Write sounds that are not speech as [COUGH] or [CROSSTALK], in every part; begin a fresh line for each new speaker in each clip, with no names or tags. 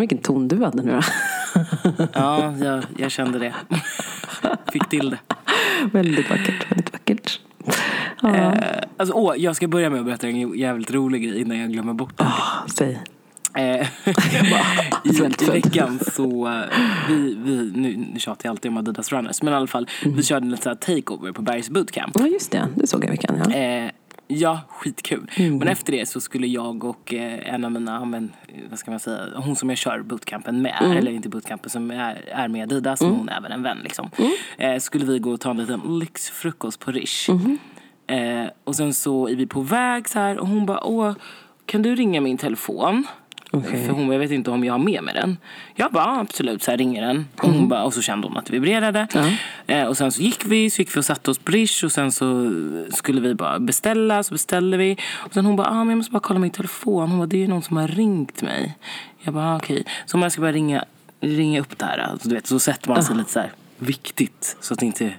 vilken ton du hade nu då.
Ja, jag, jag kände det. Fick till det.
väldigt vackert, väldigt vackert. Ja,
Eh, alltså, åh, jag ska börja med att berätta en jävligt rolig grej innan jag glömmer bort det.
Ah, säg.
Eh, [LAUGHS] [LAUGHS] I, I veckan så, eh, vi, vi, nu, nu tjatar jag alltid om Adidas Runners, men i alla fall, vi körde lite så här takeover på Bergs bootcamp.
Ja, just det. Det såg jag i veckan. Ja.
Eh, ja, skitkul. Men efter det så skulle jag och eh, en av mina, men, vad ska man säga, hon som jag kör bootcampen med, eller inte bootcampen, som är, är med Adidas, men hon är även en vän liksom. Eh, skulle vi gå och ta en liten lyxfrukost på Rish. Eh, och sen så är vi på väg så här och hon bara, åh, kan du ringa min telefon?
Okej.
För hon jag vet inte om jag har med mig den. Jag bara, "Ja, absolut, så här ringer den. Och, hon bara, och så kände hon att det vibrerade. Eh, och sen så gick vi, så gick vi och satte oss på Rish och sen så skulle vi bara beställa, så beställde vi. Och sen hon bara, ah, men jag måste bara kolla min telefon. Hon bara, det är någon som har ringt mig. Jag bara, ah, okej. Så om jag ska bara ringa, ringa upp det här. Alltså, du vet, så sätter man sig lite så här viktigt. Så att inte...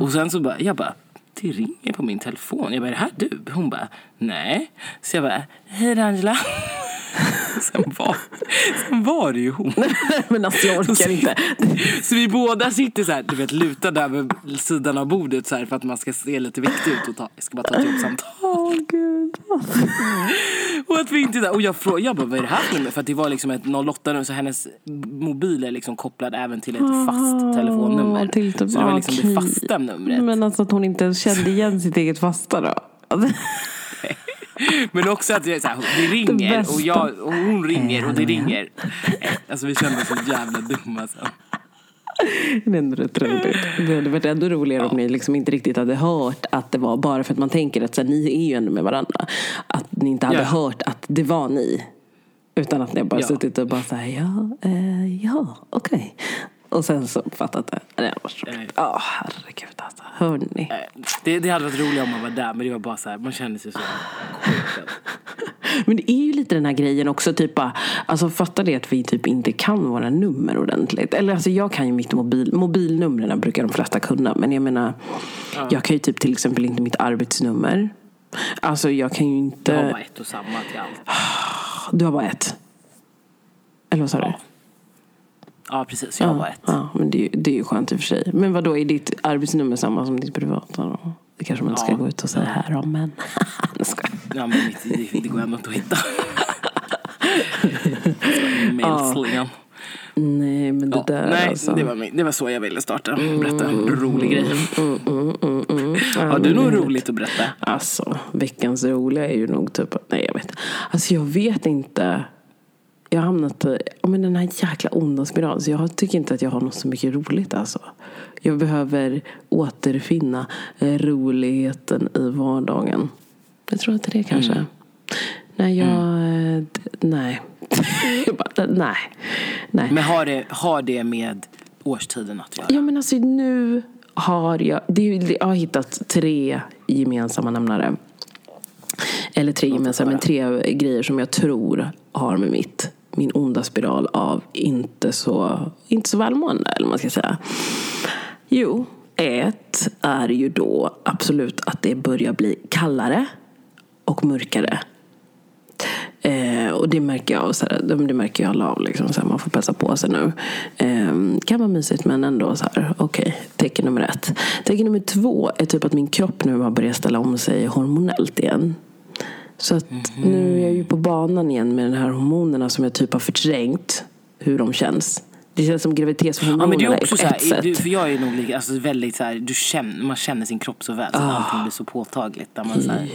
Och sen så bara, jag bara, det ringer på min telefon. Jag bara, är det här du? Hon bara, nej. Så jag bara, hej Angela. [LAUGHS] sen, var, sen var det ju hon.
Men alltså jag orkar inte. [LAUGHS]
Så vi båda sitter så här, du vet, lutade över sidan av bordet så här för att man ska se lite viktig ut och ta, jag ska bara ta ett jobbsamtal.
Åh gud. [LAUGHS]
Och att vi inte där, och jag frågade, jag bara, vad är det här för nummer? För att det var liksom ett 08 nummer så hennes mobil är liksom kopplad även till ett fast telefonnummer.
till typ-
så det var liksom det
okej.
fasta numret.
Men alltså att hon inte ens kände igen sitt eget fasta då.
Men också att det, är så här, det ringer och, jag, och hon ringer och det ringer. Alltså vi kände oss så jävla dumma. Så.
Det är ändå rätt roligt. Det hade varit ändå roligare om ni liksom inte riktigt hade hört att det var bara för att man tänker att så här, ni är ju ändå med varandra. Att ni inte hade
Ja.
hört att det var ni. Utan att ni bara
Ja.
suttit och bara såhär, ja, eh, ja, okej. Och sen så fattat det. Det var så roligt. Ja, herregud alltså. Hörni.
Eh, Det, det hade varit roligt om man var där men det var bara så här, man kände sig så. [LAUGHS]
Men det är ju lite den här grejen också, typ bara, alltså fatta det att vi typ inte kan våra nummer ordentligt. Eller alltså jag kan ju mitt mobil, mobilnumren brukar de flesta kunna. Men jag menar, jag kan ju typ till exempel inte mitt arbetsnummer. Alltså jag kan ju inte,
Det var bara ett och samma till allt.
du har bara ett. Eller vad sa du?
Ja precis, jag har bara ett.
Ja, men det, är ju- det är ju skönt i och för sig. Men vad då är ditt arbetsnummer samma som ditt privata då? Det kanske man inte ska
Ja.
gå ut och säga här om, men... [LAUGHS] Jag skojar.
Ja, men mitt, det, det går ändå inte att hitta. [LAUGHS] Mailslingan.
Nej, men det
Ja,
där
nej,
alltså.
det, var, min- det var så jag ville starta. Berätta en rolig grej.
Mm, mm, mm, mm. Ja,
Har du något roligt att berätta?
Alltså, veckans roliga är ju nog typ nej jag vet Alltså jag vet inte. Jag har hamnat i ja, men den här jäkla onda spiralen. Så jag tycker inte att jag har något så mycket roligt alltså. Jag behöver återfinna eh, roligheten i vardagen. Jag tror att det är det kanske.
Mm.
Nej, jag... eh, d- Nej. [LAUGHS] jag bara, nej. Nej.
Men har det, har det med årstiden att göra?
Ja men alltså nu har jag, det, jag har hittat tre gemensamma nämnare. Eller tre gemensamma, men tre grejer som jag tror har med mitt, min onda spiral av inte så, inte så välmående, eller vad man ska säga. Jo, ett är ju då absolut att det börjar bli kallare och mörkare. Eh, och det märker jag, så här, det märker jag alla av. Liksom, så här, man får passa på sig nu. Eh, kan vara mysigt men ändå så här, okej, tecken nummer ett. Tecken nummer två är typ att min kropp nu har börjat ställa om sig hormonellt igen. Så att nu är jag ju på banan igen med de här hormonerna som jag typ har förträngt hur de känns. Det känns som
Ja
graviditetshormonerna
men det är
på
också så
ett
här,
sätt.
du, för jag är nog lika, alltså väldigt så här, du känner, man känner sin kropp så väl så att allting blir så påtagligt där man så här,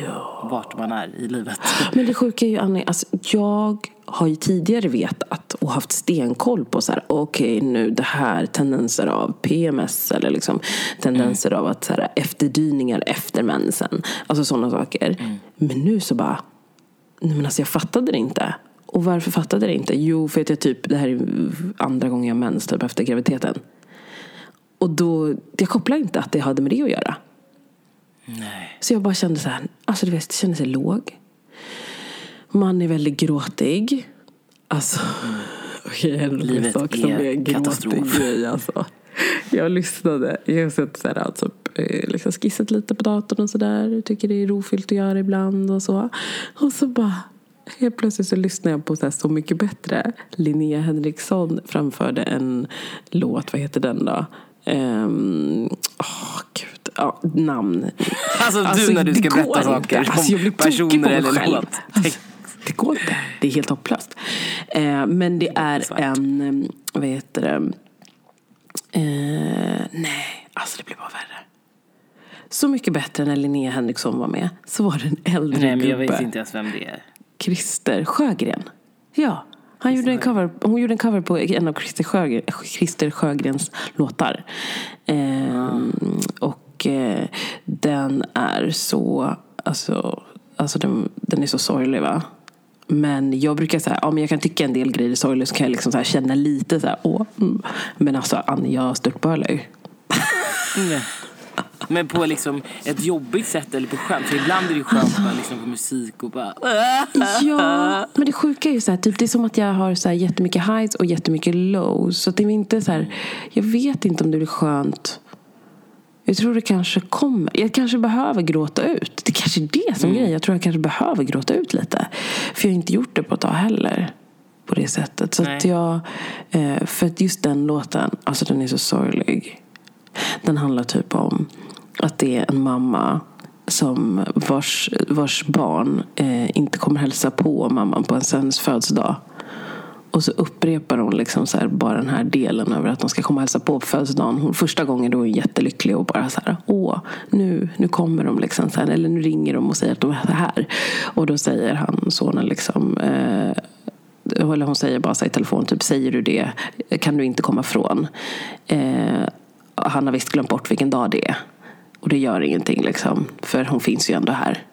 vart man är i livet.
Men det sjuka är ju Annie, alltså, jag har ju tidigare vetat och haft stenkoll på så här, okej nu det här tendenser av PMS eller liksom tendenser av att så här, efterdyningar efter mensen. Alltså sådana saker. Men nu så bara, nej men alltså jag fattade det inte. Och varför fattade jag det inte? Jo, för att jag typ, det här är andra gången jag har mens typ efter graviditeten. Och då, jag kopplar inte att det hade med det att göra.
Nej.
Så jag bara kände så här, alltså du vet, jag kände sig låg. Man är väldigt gråtig. Alltså, [LAUGHS] okej, en
Livet
sak som
är katastrof.
gråtig grej alltså. Jag lyssnade, jag har sett så här, alltså, eh, liksom skissat lite på datorn och sådär. Tycker det är rofyllt att göra ibland och så. Och så bara, helt plötsligt så lyssnade jag på så, här så mycket bättre. Linnea Henriksson framförde en låt, vad heter den då? Um, oh, gud. Ja, namn.
Alltså, du när du ska berätta saker.
Alltså, jag blir
personer eller låt.
Alltså, det går inte. Det är helt hopplöst. Eh, men det är
Svart.
en, eh, vad heter det? Eh, nej, alltså det blir bara värre. Så mycket bättre när Linnea Henriksson var med. Så var det en äldre
Nej, men jag
gubbe.
vet inte ens vem det är.
Christer Sjögren. Ja, han gjorde en cover, hon gjorde en cover på en av Christer, Sjögren, Christer Sjögrens låtar. Ehm, och eh, den är så, alltså, alltså den, den är så sorglig va. Men jag brukar säga, ja men jag kan tycka en del grejer är sorgliga så kan jag liksom så känna lite så här, åh. Mm. Men alltså Annie, jag störtbölar ju.
Nej. Men på liksom ett jobbigt sätt eller på skönt. För ibland är det ju skönt att bara lyssna på musik och bara...
Ja, men det sjuka är ju så här, typ, det är som att jag har så här jättemycket highs och jättemycket lows. Så att det är inte så här, jag vet inte om det blir skönt. Jag tror det kanske kommer. Jag kanske behöver gråta ut. Det kanske är det som är grejen. Jag tror jag kanske behöver gråta ut lite. För jag har inte gjort det på ett tag heller. På det sättet. Så att jag, eh, för att just den låten, alltså den är så sorglig. Den handlar typ om att det är en mamma som vars, vars barn eh, inte kommer hälsa på mamman på en sons födelsedag. Och så upprepar hon liksom så här, bara den här delen över att de ska komma och hälsa på på födelsedagen. Hon, första gången då är hon jättelycklig och bara så här, åh, nu, nu kommer de liksom så här, eller nu ringer de och säger att de är här. Och då säger han, sonen liksom, eh, eller hon säger bara så här i telefon, typ säger du det kan du inte komma ifrån. Eh, han har visst glömt bort vilken dag det är. Och det gör ingenting liksom, för hon finns ju ändå här.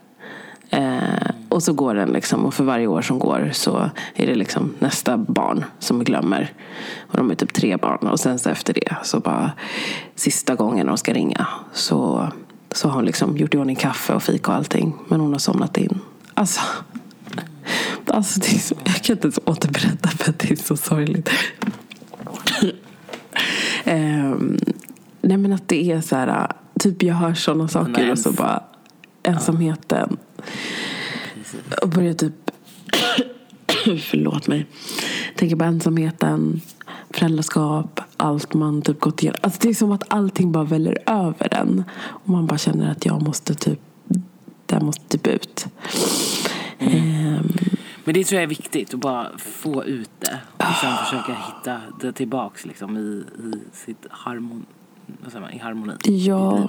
Eh, och så går den liksom, och för varje år som går så är det liksom nästa barn som glömmer. Och de är typ tre barn. Och sen så efter det, så bara sista gången de ska ringa så, så har hon liksom gjort i ordning kaffe och fika och allting. Men hon har somnat in. Alltså, alltså det är så, jag kan inte ens återberätta för att det är så sorgligt. Ehm, nej men att det är så här, typ jag hör sådana saker och så bara ensamheten. Och börjar typ, [COUGHS] förlåt mig, tänka på ensamheten, föräldraskap, allt man typ gått igenom. Alltså det är som att allting bara väller över en. Och man bara känner att jag måste typ, det här måste typ ut. Ehm,
Men det tror jag är viktigt, att bara få ut det. Och sen försöka hitta det tillbaks liksom, i, i sitt harmon, vad säger man, i harmoni.
Ja,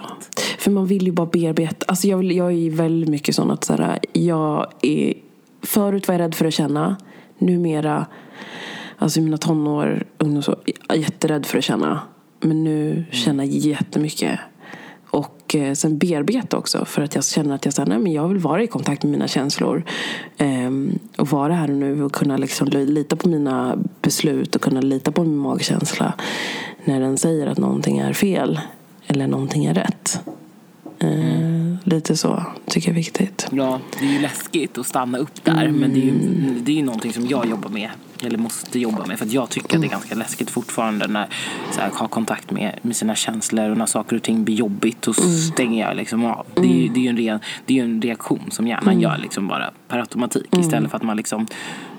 för man vill ju bara bearbeta. Alltså jag, vill, jag är väldigt mycket sån att så här, jag är, förut var jag rädd för att känna. Numera, alltså i mina tonår, ungdomsår, jag är jätterädd för att känna. Men nu känner jag jättemycket. Och eh, sen bearbeta också för att jag känner att jag, säger, nej, men jag vill vara i kontakt med mina känslor. Ehm, och vara här och nu och kunna liksom lita på mina beslut och kunna lita på min magkänsla. När den säger att någonting är fel eller någonting är rätt. Eh, lite så tycker jag är viktigt.
Ja, det är ju läskigt att stanna upp där. Men det är, ju, det är ju någonting som jag jobbar med. Eller måste jobba med. För jag tycker att det är ganska läskigt fortfarande. När så här, ha kontakt med, med sina känslor. Och när saker och ting blir jobbigt. Och stänger jag liksom av. Det är det är en, ren, det är en reaktion som hjärnan gör liksom bara per automatik. Istället för att man liksom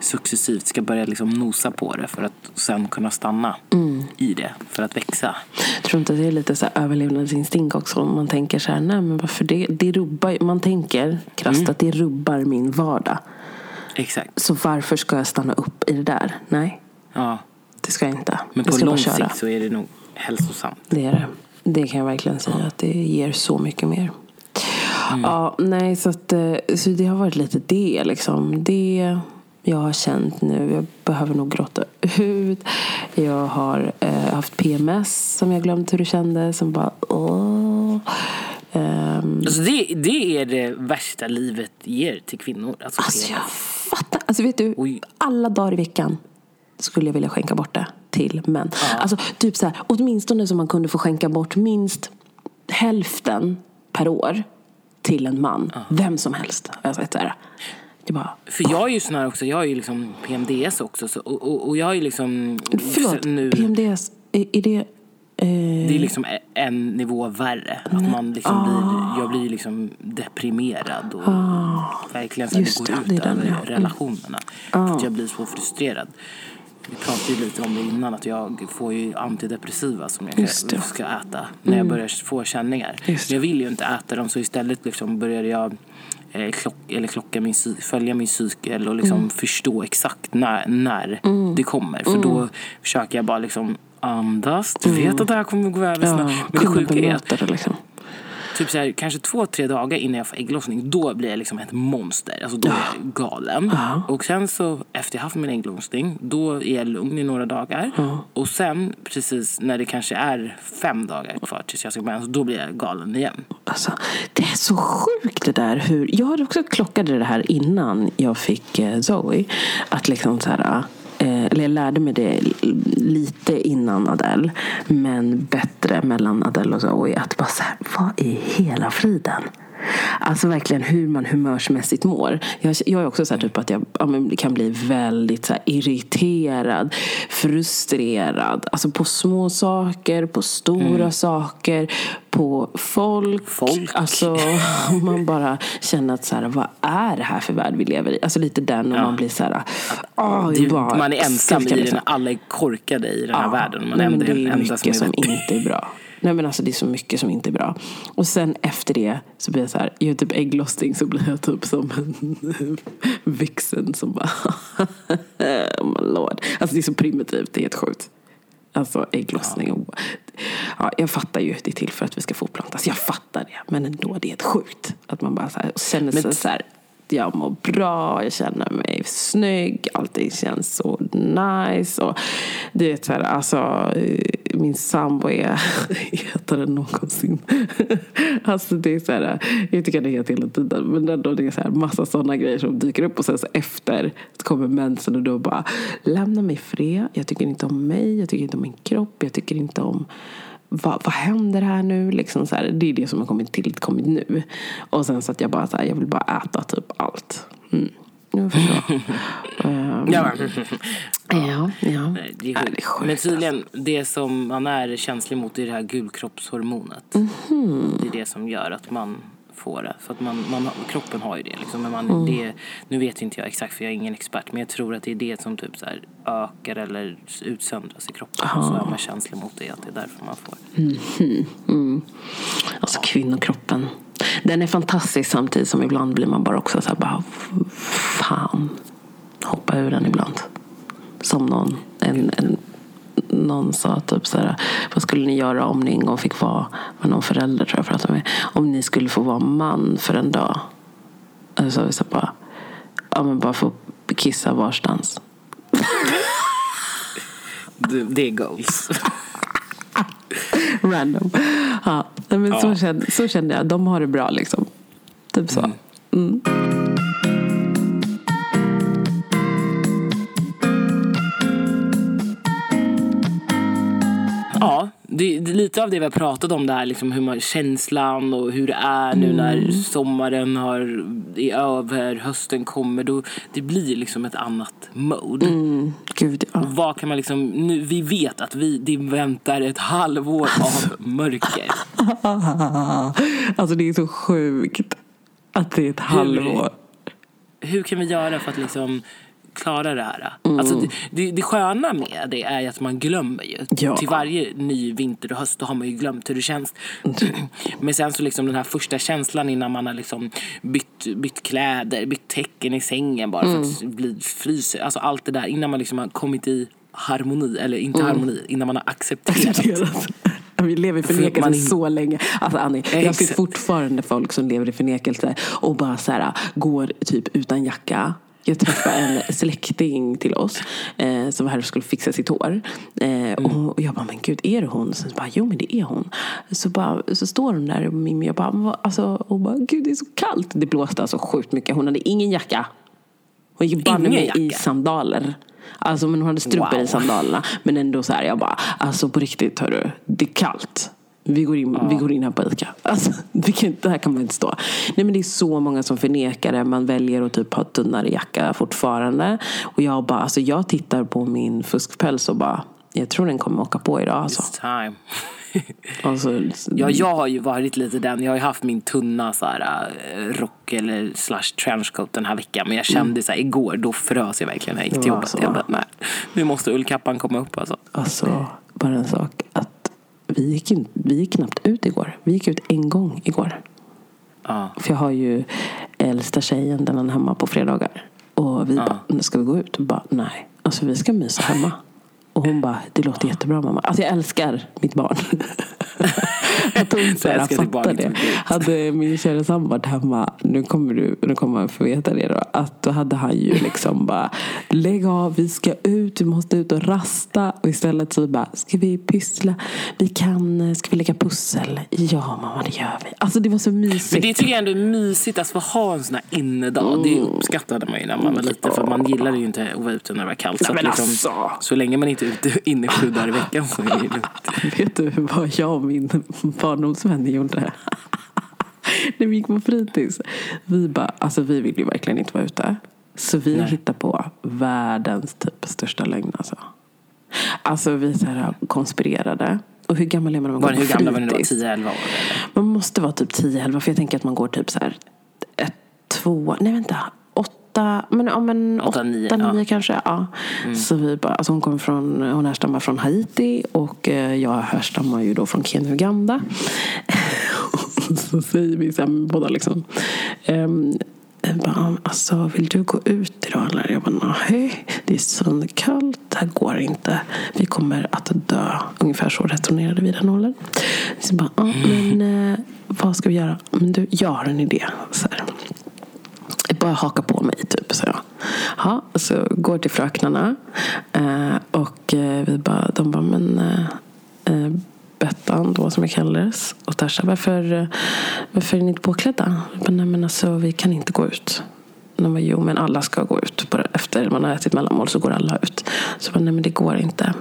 successivt ska börja liksom nosa på det. För att sen kunna stanna i det. För att växa.
Jag tror inte att det är lite så här överlevnadsinstinkt också. Om man tänker så här, nej men varför det? Det rubbar Man tänker krasst att det rubbar min vardag.
Exakt.
Så varför ska jag stanna upp i det där? Nej,
Ja.
det ska jag inte.
Men
jag
på lång sikt så är det nog hälsosamt.
Det är det. Det kan jag verkligen säga att det ger så mycket mer. Ja, nej, så, att, eh, så det har varit lite det liksom. Det jag har känt nu. Jag behöver nog gråta ut. Jag har eh, haft PMS som jag glömt hur det kändes. Som bara åh. Ehm,
Alltså det, det är det värsta livet ger till kvinnor. Alltså,
Alltså jag
PMS.
fattar. Alltså vet du,
Oj.
alla dagar i veckan skulle jag vilja skänka bort det till män. Alltså typ så här, åtminstone så man kunde få skänka bort minst hälften per år till en man. Vem som helst sagt det. Det bara,
För jag är ju sån här också, jag är ju liksom PMDS också. Så, och, och, och jag är ju liksom...
förlåt,
nu,
PMDS, är, är det
Det är liksom e- en nivå värre. Att man liksom
Ah.
blir, jag blir liksom deprimerad och verkligen så
Just
det går
det,
ut
den,
över.
Mm.
relationerna. För att jag blir så frustrerad. Vi pratade ju lite om det innan att jag får ju antidepressiva som jag ska, äta när jag börjar få känningar.
Just det.
Jag vill ju inte äta dem så istället liksom började jag eh, klock, eller klocka min, följa min cykel och liksom förstå exakt när, när det kommer. För då försöker jag bara liksom andas. Du vet att det här kommer gå över snabbt. Men det sjuka är att
det liksom.
typ så här, kanske två, tre dagar innan jag får ägglossning, då blir jag liksom ett monster. Alltså då är jag galen. Och sen så efter jag haft min ägglossning, då är jag lugn i några dagar. Och sen precis när det kanske är fem dagar kvar tills jag ska mens, då blir jag galen igen.
Alltså, det är så sjukt det där hur... Jag hade också klockade det här innan jag fick eh, Zoe. Att liksom så här... Eh, eller jag lärde mig det lite innan Adele. Men bättre mellan Adele och Zoe. Att bara så här, vad i hela friden? Alltså verkligen hur man humörsmässigt mår. Jag, jag är också så typ att jag ja, kan bli väldigt så irriterad, frustrerad. Alltså på små saker, på stora saker, på folk.
Folk.
Alltså man bara känner att så här, vad är det här för värld vi lever i? Alltså lite den och man blir så här, ah,
Det,
bara,
man är ensam i den,
liksom-
alla är korkade i den här
Ja,
världen. Man
nej,
är
det är mycket
som är
som inte är bra. Nej men alltså det är så mycket som inte är bra. Och sen efter det så blir jag så här, jag är typ ägglossning så blir jag typ som en [LAUGHS] vixen som bara, [LAUGHS] oh my lord. Alltså det är så primitivt, det är helt sjukt. Alltså ägglossning och, ja jag fattar ju, det är till för att vi ska fortplantas. Jag fattar det, men ändå det är helt sjukt. Att man bara så här, känner sig så här, jag mår bra, jag känner mig snygg, allting känns så nice. Och du vet så här, alltså eh, min sambo är [LAUGHS] hetare än någonsin. [LAUGHS] alltså det är så här, jag tycker han är het hela tiden. Men ändå det är så här massa sådana grejer som dyker upp och sen så efter så kommer mensen och då bara lämna mig fred. Jag tycker inte om mig, jag tycker inte om min kropp, jag tycker inte om vad, vad händer här nu? Liksom så här, det är det som har kommit till kommit nu. Och sen så att jag bara så här, jag vill bara äta typ allt. Mm. Jag förstår. [LAUGHS] Ehm,
Ja,
ja, ja.
Nej, Det är sjukt. Men tydligen, det som man är känslig mot är det här gulkroppshormonet.
Mhm.
Det är det som gör att man får det. För att man, man, kroppen har ju det. Liksom. Men man,
Mm.
det. Nu vet inte jag exakt för jag är ingen expert. Men jag tror att det är det som typ så här ökar eller utsöndras i kroppen. Och så är man känslig mot det. Att det är därför man får.
Alltså kvinnokroppen. Den är fantastisk samtidigt som ibland blir man bara också så här bara fan. Hoppa ur den ibland. Som någon, en, en, någon sa typ så här, vad skulle ni göra om ni en gång fick vara, var någon förälder tror jag pratade med, om ni skulle få vara man för en dag. Alltså så bara, ja men bara få kissa varstans.
Det, är goals. [LAUGHS]
Random. Ja, men Så, kände, så kände jag. De har det bra liksom. Typ så. Mm.
Det, det lite av det vi har pratat om där, liksom hur man, känslan och hur det är nu när
Mm.
sommaren har, är över, hösten kommer. Då, det blir liksom ett annat mode.
Mm, gud, ja.
Vad kan man liksom, nu, vi vet att vi, det väntar ett halvår av mörker. [LAUGHS]
Alltså det är så sjukt att det är ett halvår.
Hur kan vi göra för att liksom klara det här?
Mm.
Alltså det, det, det sköna med det är att man glömmer ju.
Ja.
Till varje ny vinter och höst då har man ju glömt hur det känns. Men sen så liksom den här första känslan innan man har liksom bytt, bytt kläder, bytt tecken i sängen bara
Mm.
för att bli fryser. Alltså allt det där innan man liksom har kommit i harmoni, eller inte
Mm.
harmoni, innan man har accepterat.
Accepterat. Vi lever i
För
förnekelse
är-
så länge. Alltså Annie, jag ser fortfarande folk som lever i förnekelse och bara så här, går typ utan jacka. Jag träffade en släkting till oss eh, som var här och skulle fixa sitt hår. Eh, och, och jag bara, men gud, är det hon? Så bara, jo men det är hon. Så, bara, så står hon där och jag bara, alltså, och bara, gud det är så kallt. Det blåste alltså sjukt mycket. Hon hade ingen jacka. Hon gick banne mig i sandaler. Alltså men hon hade strumpor
Wow.
i sandalerna. Men ändå så här, jag bara, alltså på riktigt hörru, det är kallt. Vi går in, vi går in här på Ica. Alltså, [LAUGHS] kan, det här kan man inte stå. Nej men det är så många som förnekar det. Man väljer att typ ha tunnare jacka fortfarande. Och jag bara, alltså jag tittar på min fuskpäls och bara, jag tror den kommer åka på idag alltså.
It's time. [LAUGHS]
alltså
Ja, jag har ju varit lite den. Jag har ju haft min tunna så här, eh, rock eller slash trenchcoat den här veckan. Men jag kände så här, igår, då frös jag verkligen när jag gick till
Ja,
jobbet.
så.
Jag bara, nej, nu måste ullkappan komma upp alltså.
Alltså, bara en sak. Att vi gick, in, vi gick knappt ut igår. Vi gick ut en gång igår.
Ja.
För jag har ju äldsta tjejen, den är hemma på fredagar. Och vi bara, ska vi gå ut? Och bara, nej. Alltså vi ska mysa hemma. Och hon bara, det låter jättebra mamma. Alltså jag älskar mitt barn. [LAUGHS] [LAUGHS] att hon så här, fattar
inte
det. Hade min kära sambo varit hemma, nu kommer du nu kommer man få veta det då. Att då hade han ju liksom bara, lägg av, vi ska ut, vi måste ut och rasta. Och istället så bara, ska vi pyssla? Vi kan, ska vi lägga pussel? Ja mamma det gör vi. Alltså det var så mysigt.
Men det tycker jag ändå är mysigt att få ha en sån här innedag. Det
Mm.
uppskattade man ju när man var liten. För man gillade ju inte att vara ute när det var kallt. Så,
Nej,
att
men
liksom,
alltså.
så länge man inte är ute [LAUGHS] inne sju dagar i veckan så är det lugnt. [LAUGHS]
Vet du vad jag och min barndomsvän gjorde? [LAUGHS] När vi gick på fritids. Vi bara, alltså vi vill ju verkligen inte vara ute. Så vi
Nej.
hittade på världens typ största lögn alltså. Alltså vi så här konspirerade. Och hur gammal är man när man
Var,
går på
gamla var ni då?
fritids?
10-11 år? Eller?
Man måste vara typ 10-11 för jag tänker att man går typ så här ett, två, nej vänta, åtta, men, ja, men
Åtta,
åtta,
nio,
nio,
ja. Mm.
kanske. Ja. Så vi bara, alltså hon kommer från, hon härstammar från Haiti och eh, jag härstammar ju då från Kenya och Uganda. [LAUGHS] så säger vi så här, båda liksom. jag bara, alltså vill du gå ut idag eller? Jag bara, nej, det är svinkallt, det här går inte. Vi kommer att dö. Ungefär så resonerade vi den åldern. Så bara, men [LAUGHS] eh, vad ska vi göra? Men du, jag har en idé. Så här. Bara haka på mig, typ. Så jag. Ha, så går till fröknarna. Eh, och eh, vi bara, de bara, men eh, eh Bettan, då som jag kallades, och Tasha, varför, eh, varför är ni inte påklädda? Jag bara, nej men alltså, vi kan inte gå ut. De bara, jo men alla ska gå ut. Bara efter man har ätit mellanmål så går alla ut. Så jag bara, nej men det går inte.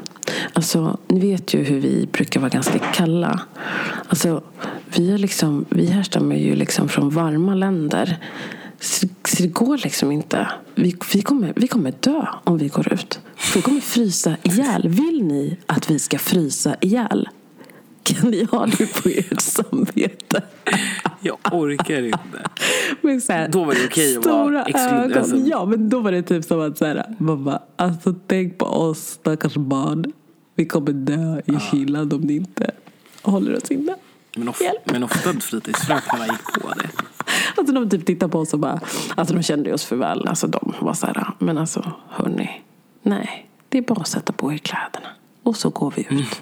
Alltså, ni vet ju hur vi brukar vara ganska kalla. Alltså, vi, är liksom, vi härstammar ju liksom från varma länder. Så, så det går liksom inte. Vi, vi, kommer, vi kommer dö om vi går ut. Vi kommer frysa ihjäl. Vill ni att vi ska frysa ihjäl? Kan ni ha det på ert samvete?
Jag orkar inte.
Men så här,
Då var det okej att vara
ögon.
alltså-
Ja, men då var det typ som att så här, mamma, alltså tänk på oss stackars barn. Vi kommer dö i kylan om ni inte håller oss inne.
Men, of,
Hjälp.
men ofta fritidsfröknarna gick på det.
Alltså de typ tittade på oss och bara, alltså de kände oss för väl. Alltså de var så här, men alltså hörni, nej, det är bara att sätta på er kläderna. Och så går vi ut.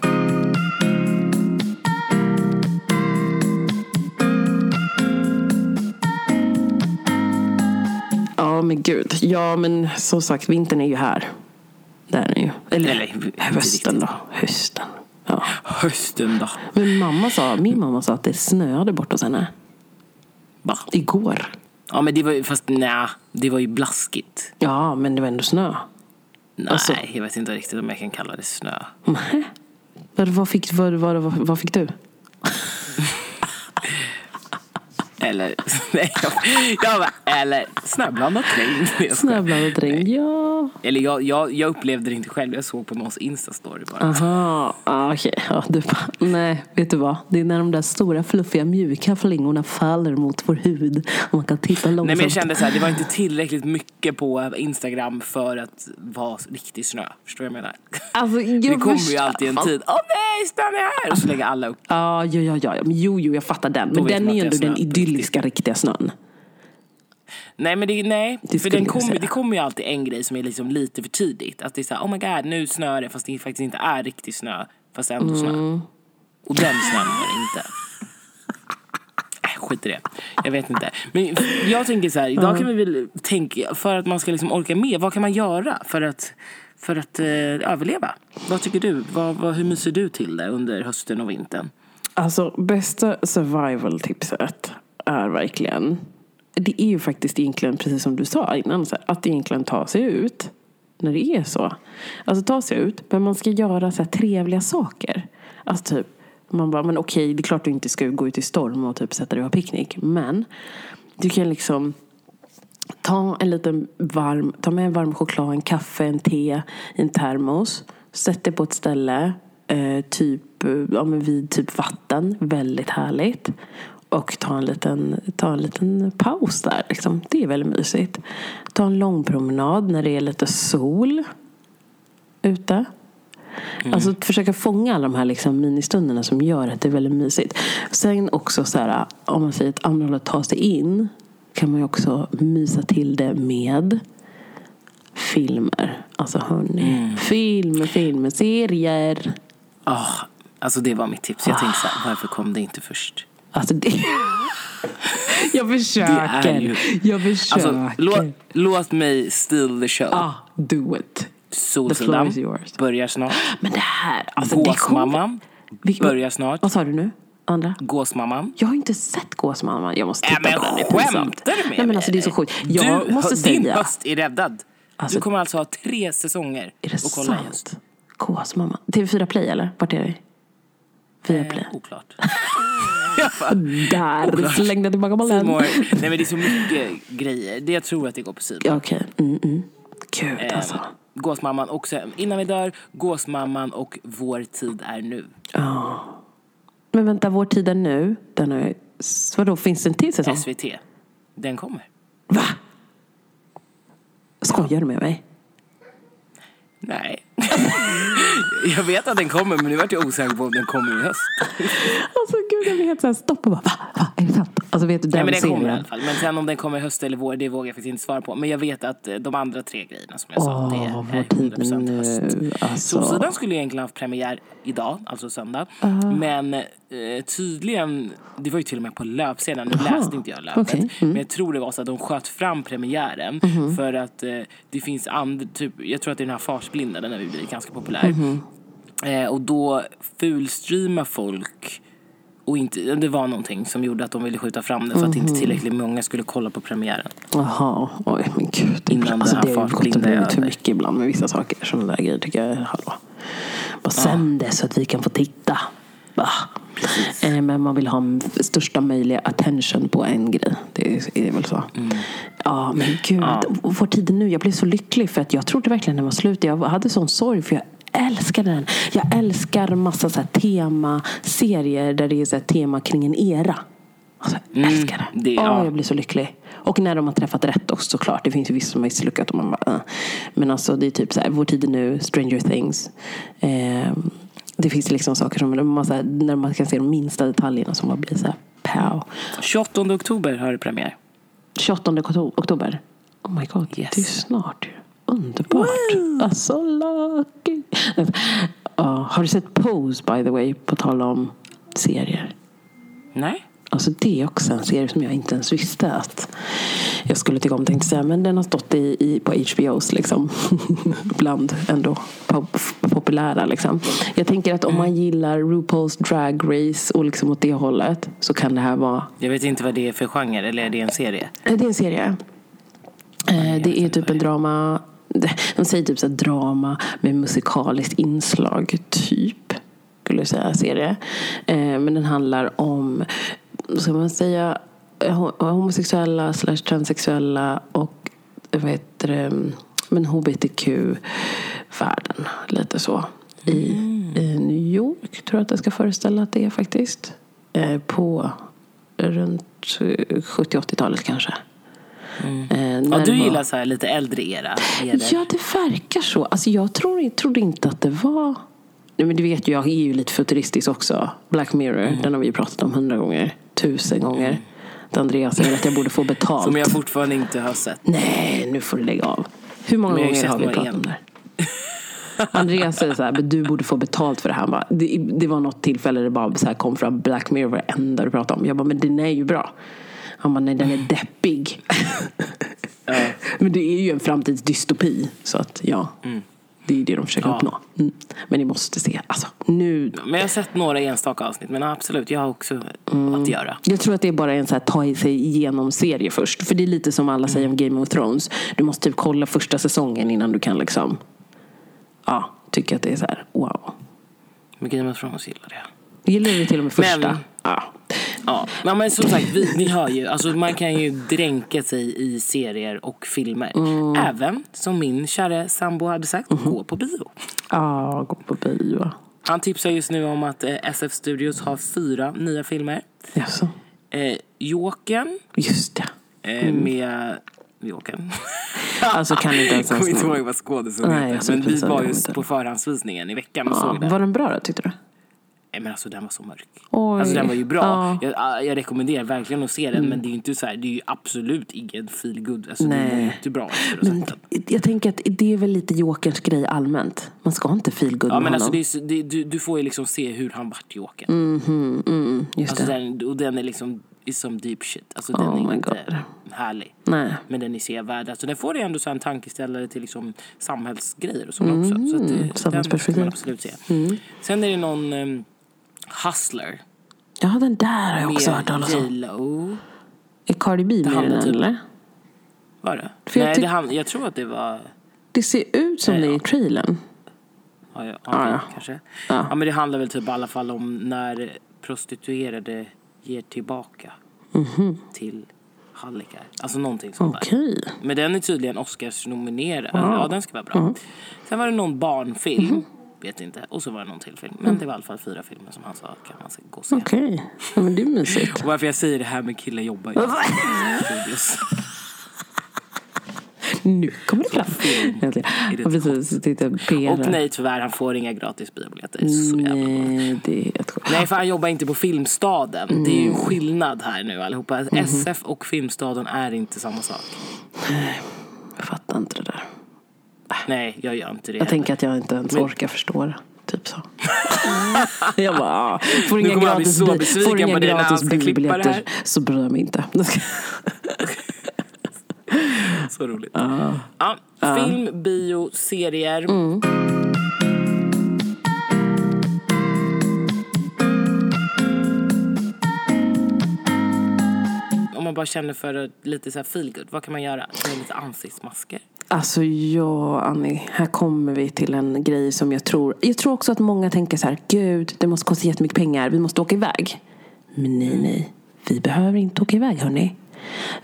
Ja men gud, ja men som sagt vintern är ju här. Det är den ju. Eller,
Eller,
hösten då. Hösten. Ja.
Hösten då.
Men mamma sa, min mamma sa att det snöade bort hos henne.
Va?
Igår.
Ja men det var ju, fast nej, det var ju blaskigt.
Ja, men det var ändå snö.
Nej,
Alltså-
jag vet inte riktigt om jag kan kalla det snö.
Nej. [LAUGHS] Vad, vad, fick, vad, vad, vad, vad fick du? [LAUGHS]
Eller, [LAUGHS] nej, jag, bara, eller snöblandat regn.
Snöblandat regn. Ja.
Eller jag, jag, jag upplevde det inte själv, jag såg på någons instastory bara.
Aha, ah, okej. Ja, du bara, nej, vet du vad? Det är när de där stora fluffiga mjuka flingorna faller mot vår hud och man kan titta långsamt.
Nej men jag kände så här, det var inte tillräckligt mycket på Instagram för att vara riktig snö. Förstår du vad jag menar?
Alltså, [LAUGHS] jag
Det kommer ju alltid en tid, åh nej, snön är här! Och så lägger alla upp.
Ja, ja, ja, ja. Men Jo, jo, jag fattar den. Men den är ju ändå den
snö.
Idylliska riktiga snön.
Nej men det, nej,
Det
för den
säga.
det kommer ju alltid en grej som är liksom lite för tidigt. Att det är såhär, oh my god, nu snöar det fast det faktiskt inte är riktig snö. Fast det är ändå snö.
Mm.
Och den snön var det inte. Äh, skit i det. Jag vet inte. Men jag tänker så här, idag kan vi väl tänka, för att man ska liksom orka med, vad kan man göra för att, för att eh, överleva? Vad tycker du? Vad, vad, hur myser du till det under hösten och vintern?
Alltså, bästa survival-tipset är verkligen... Det är ju faktiskt egentligen, precis som du sa innan, så här, att egentligen ta sig ut när det är så. Alltså ta sig ut, men man ska göra så här trevliga saker. Alltså typ, man bara, men okej, det är klart du inte ska gå ut i storm och typ sätta dig och ha picknick. Men du kan liksom ta en liten varm, ta med en varm choklad, en kaffe, en te i en termos. sätt dig på ett ställe, eh, typ, ja, men vid typ vatten, väldigt härligt. Och ta en liten, ta en liten paus där. Liksom. Det är väldigt mysigt. Ta en lång promenad när det är lite sol ute. Mm. Alltså försöka fånga alla de här liksom ministunderna som gör att det är väldigt mysigt. Sen också så här, om man säger ett andra håll att ta sig in kan man ju också mysa till det med filmer. Alltså hörni, mm. filmer, filmer, serier.
Oh, alltså det var mitt tips. Jag tänkte så här, varför kom det inte först?
Alltså det... [LAUGHS] jag försöker. Ju... Jag försöker. Alltså,
låt, låt mig steal the show.
Ah, do it.
Solsidan börjar snart.
Men det här, alltså
Gåsmamman börjar snart.
Vad sa du nu? Andra?
Gåsmamman.
Jag har inte sett Gåsmamman. Jag måste titta
äh,
på
den. Skämtar du med
Nej, men alltså, Det är så sjukt. Jag du, måste
din
säga.
höst är räddad. Alltså, du kommer alltså ha tre säsonger
är det kolla sant? Gåsmamman. TV4 Play eller? Vart är vi? Via Play?
Eh, oklart. [LAUGHS]
Där oklart. slängde jag tillbaka bollen.
Nej men det är så mycket grejer. Det jag tror att det går på sidan.
Okej. Okay. Mm, mm. Gud eh, alltså.
Gåsmamman och sen, Innan vi dör, Gåsmamman och Vår tid är nu.
Ja. Oh. Men vänta, Vår tid är nu, den har Vadå, finns det en till säsong?
SVT. Den kommer.
Va? Skojar du med mig?
Nej jag vet att den kommer men nu vart jag osäker på om den kommer i höst.
alltså gud jag blir helt såhär stopp och bara va? Va? Är det sant? Alltså vet du den
Nej, men den kommer i alla fall. Men sen om den kommer i höst eller vår det vågar jag faktiskt inte svara på. Men jag vet att eh, de andra tre grejerna som jag sa oh, det är 100% höst. Alltså. Solsidan skulle egentligen haft premiär idag, alltså söndag. Uh. Men eh, tydligen, det var ju till och med på löpsedeln, nu uh. läste inte jag löpet. Okay. Mm. Men jag tror det var så att de sköt fram premiären mm. för att eh, det finns andra, typ, jag tror att det är den här Farsblinda, den har blivit ganska populär. Mm. Eh, och då fulstreamar folk och inte, det var någonting som gjorde att de ville skjuta fram det för att inte mhm. tillräckligt många skulle kolla på premiären.
Jaha, oj men gud. Innan alltså, det har gått och blivit för mycket ibland med vissa saker. Sådana där grejer tycker jag, hallå. Bara sänd det så att vi kan få titta. Eh, men man vill ha största möjliga attention på en grej. Det är, är väl så. Mm. Ja, men gud. Ja. Vår tid nu. Jag blev så lycklig för att jag trodde verkligen den var slut. Jag hade sån sorg för jag älskar den. Jag älskar massa så temaserier där det är så tema kring en era. Alltså, jag mm, älskar det. det ja. oh, jag blir så lycklig. Och när de har träffat rätt också såklart. Det finns ju vissa som har misslyckats. Och man bara, uh. Men alltså det är typ så här, Vår tid är nu, Stranger Things. Eh, det finns liksom saker som, man, så här, när man kan se de minsta detaljerna som bara blir så här, pow.
28 oktober har du premiär.
28 oktober? Oh my god, yes. det är snart ju. Underbart. Wow. Alltså lucky. Uh, har du sett Pose by the way? På tal om serier.
Nej.
Alltså det är också en serie som jag inte ens visste att jag skulle tycka om. Tänkte säga, men den har stått i, i på HBOs liksom. [LAUGHS] Bland ändå pop, populära liksom. Jag tänker att om man gillar RuPaul's Drag Race och liksom åt det hållet så kan det här vara.
Jag vet inte vad det är för genre eller är det en serie?
Det är en serie. Eh, det är typ en drama de säger typ så drama med musikaliskt inslag, typ. Skulle jag säga, serie. Eh, men den handlar om, ska man säga, homosexuella slash transsexuella och vad heter det, men hbtq-världen. Lite så. I, mm. I New York tror jag att det ska föreställa att det är faktiskt. Eh, på runt 70-80-talet kanske.
Mm. Eh, ja, du gillar så här lite äldre era?
Ja, det verkar så. Alltså, jag tror, trodde inte att det var... Nej, men du vet ju, jag är ju lite futuristisk också. Black Mirror, mm. den har vi ju pratat om hundra gånger. Tusen gånger. Mm. Andreas säger att jag borde få betalt.
Som jag fortfarande inte har sett.
Nej, nu får du lägga av. Hur många gånger har vi pratat om det? Andreas säger så här, du borde få betalt för det här. Bara, det, det, var något tillfälle det bara så här kom fram Black Mirror det enda du pratade om. Jag bara, men den är ju bra. Han bara, nej den är deppig. [LAUGHS] ja. Men det är ju en framtidsdystopi. Så att ja. Mm. Det är det de försöker ja. uppnå. Mm. Men ni måste se. Alltså, nu...
Men jag har sett några enstaka avsnitt. Men absolut, jag har också mm. att göra.
Jag tror att det är bara en så här, ta sig igenom serie först. För det är lite som alla säger om Game of Thrones. Du måste typ kolla första säsongen innan du kan liksom ja, tycka att det är så här, wow.
Men Game of Thrones gillar det.
Gillar du till och med första? Men,
ja. Ja, men som sagt, vi, ni hör ju. Alltså, man kan ju dränka sig i serier och filmer. Mm. Även, som min kära sambo hade sagt, mm. gå på bio.
Ja, gå på bio.
Han tipsar just nu om att eh, SF Studios har fyra nya filmer.
Jaså?
Eh, Jokern
Just det.
eh, med Jokern. [LAUGHS]
Alltså kan inte ens
Jag kommer inte ihåg vad skådisen heter. Men vi var just på förhandsvisningen i veckan och
Ja,
såg den.
var den bra då tyckte du?
Nej, men alltså den var så mörk.
Oj.
Alltså den var ju bra.
Ja. Mm.
Jag, jag rekommenderar verkligen att se den. Men det är ju inte så här, det är ju absolut ingen feel good. Alltså det
Nej.
är inte bra
Men
den.
jag tänker att det är väl lite Jokerns grej allmänt. Man ska inte feel good
Ja
med
men alltså
honom.
det är, det, du, du får ju liksom se hur han vart Jokern.
Mhm, mm, just
Alltså
det.
den, och den är liksom is some deep shit. Alltså den
Oh
är inte
God.
härlig.
Nej.
Men den är sevärd. Alltså den får dig ändå så en tankeställare till liksom samhällsgrejer och sånt också. Så att det, den ska
samhällsperspektiv.
man absolut se. Sen är det någon um, Hustler.
Ja, den där har jag också hört talas om.
J.Lo.
Är Cardi B med i den
typ-
eller?
Var det?
För jag
Nej,
tyck-
det hand, jag tror att det var...
Det ser ut som det är i trailern.
Ja, ja,
Ah, ja.
kanske.
Ja.
Ja. men det handlar väl typ i alla fall om när prostituerade ger tillbaka till hallickar. Alltså någonting sånt där.
Okej.
Men den är tydligen Oscars-nominerad. Ja, den ska vara bra. Sen var det någon barnfilm. Vet inte. Och så var det någon till film. Men det var i alla fall fyra filmer som han sa kan man gå och se.
Okej. Ja, men det är mysigt.
Och varför jag säger det här med killar jobbar studios.
Nu kommer det fram. Äntligen. Ja, precis. Titta.
Och nej tyvärr, han får inga gratis biobiljetter. Så jävla.
Nej, det är helt sjukt.
Nej, för han jobbar inte på Filmstaden. Det är ju en skillnad här nu allihopa.
Mhm.
SF och Filmstaden är inte samma sak.
Jag fattar inte det där.
Nej, jag gör inte det.
Jag tänker att jag inte ens orkar förstå det. Typ så. [LAUGHS] jag bara, ah, får inga gratis,
så
bi- får inga gratis biobiljetter så bryr jag mig inte. [LAUGHS]
Så roligt. Ja, film, bio, serier.
Mm.
Om man bara känner för lite så här feel good, vad kan man göra? Lite ansiktsmasker.
Alltså ja, Annie. Här kommer vi till en grej som jag tror... Jag tror också att många tänker så här, gud, det måste kosta jättemycket pengar. Vi måste åka iväg. Men nej, nej. Vi behöver inte åka iväg, hörni.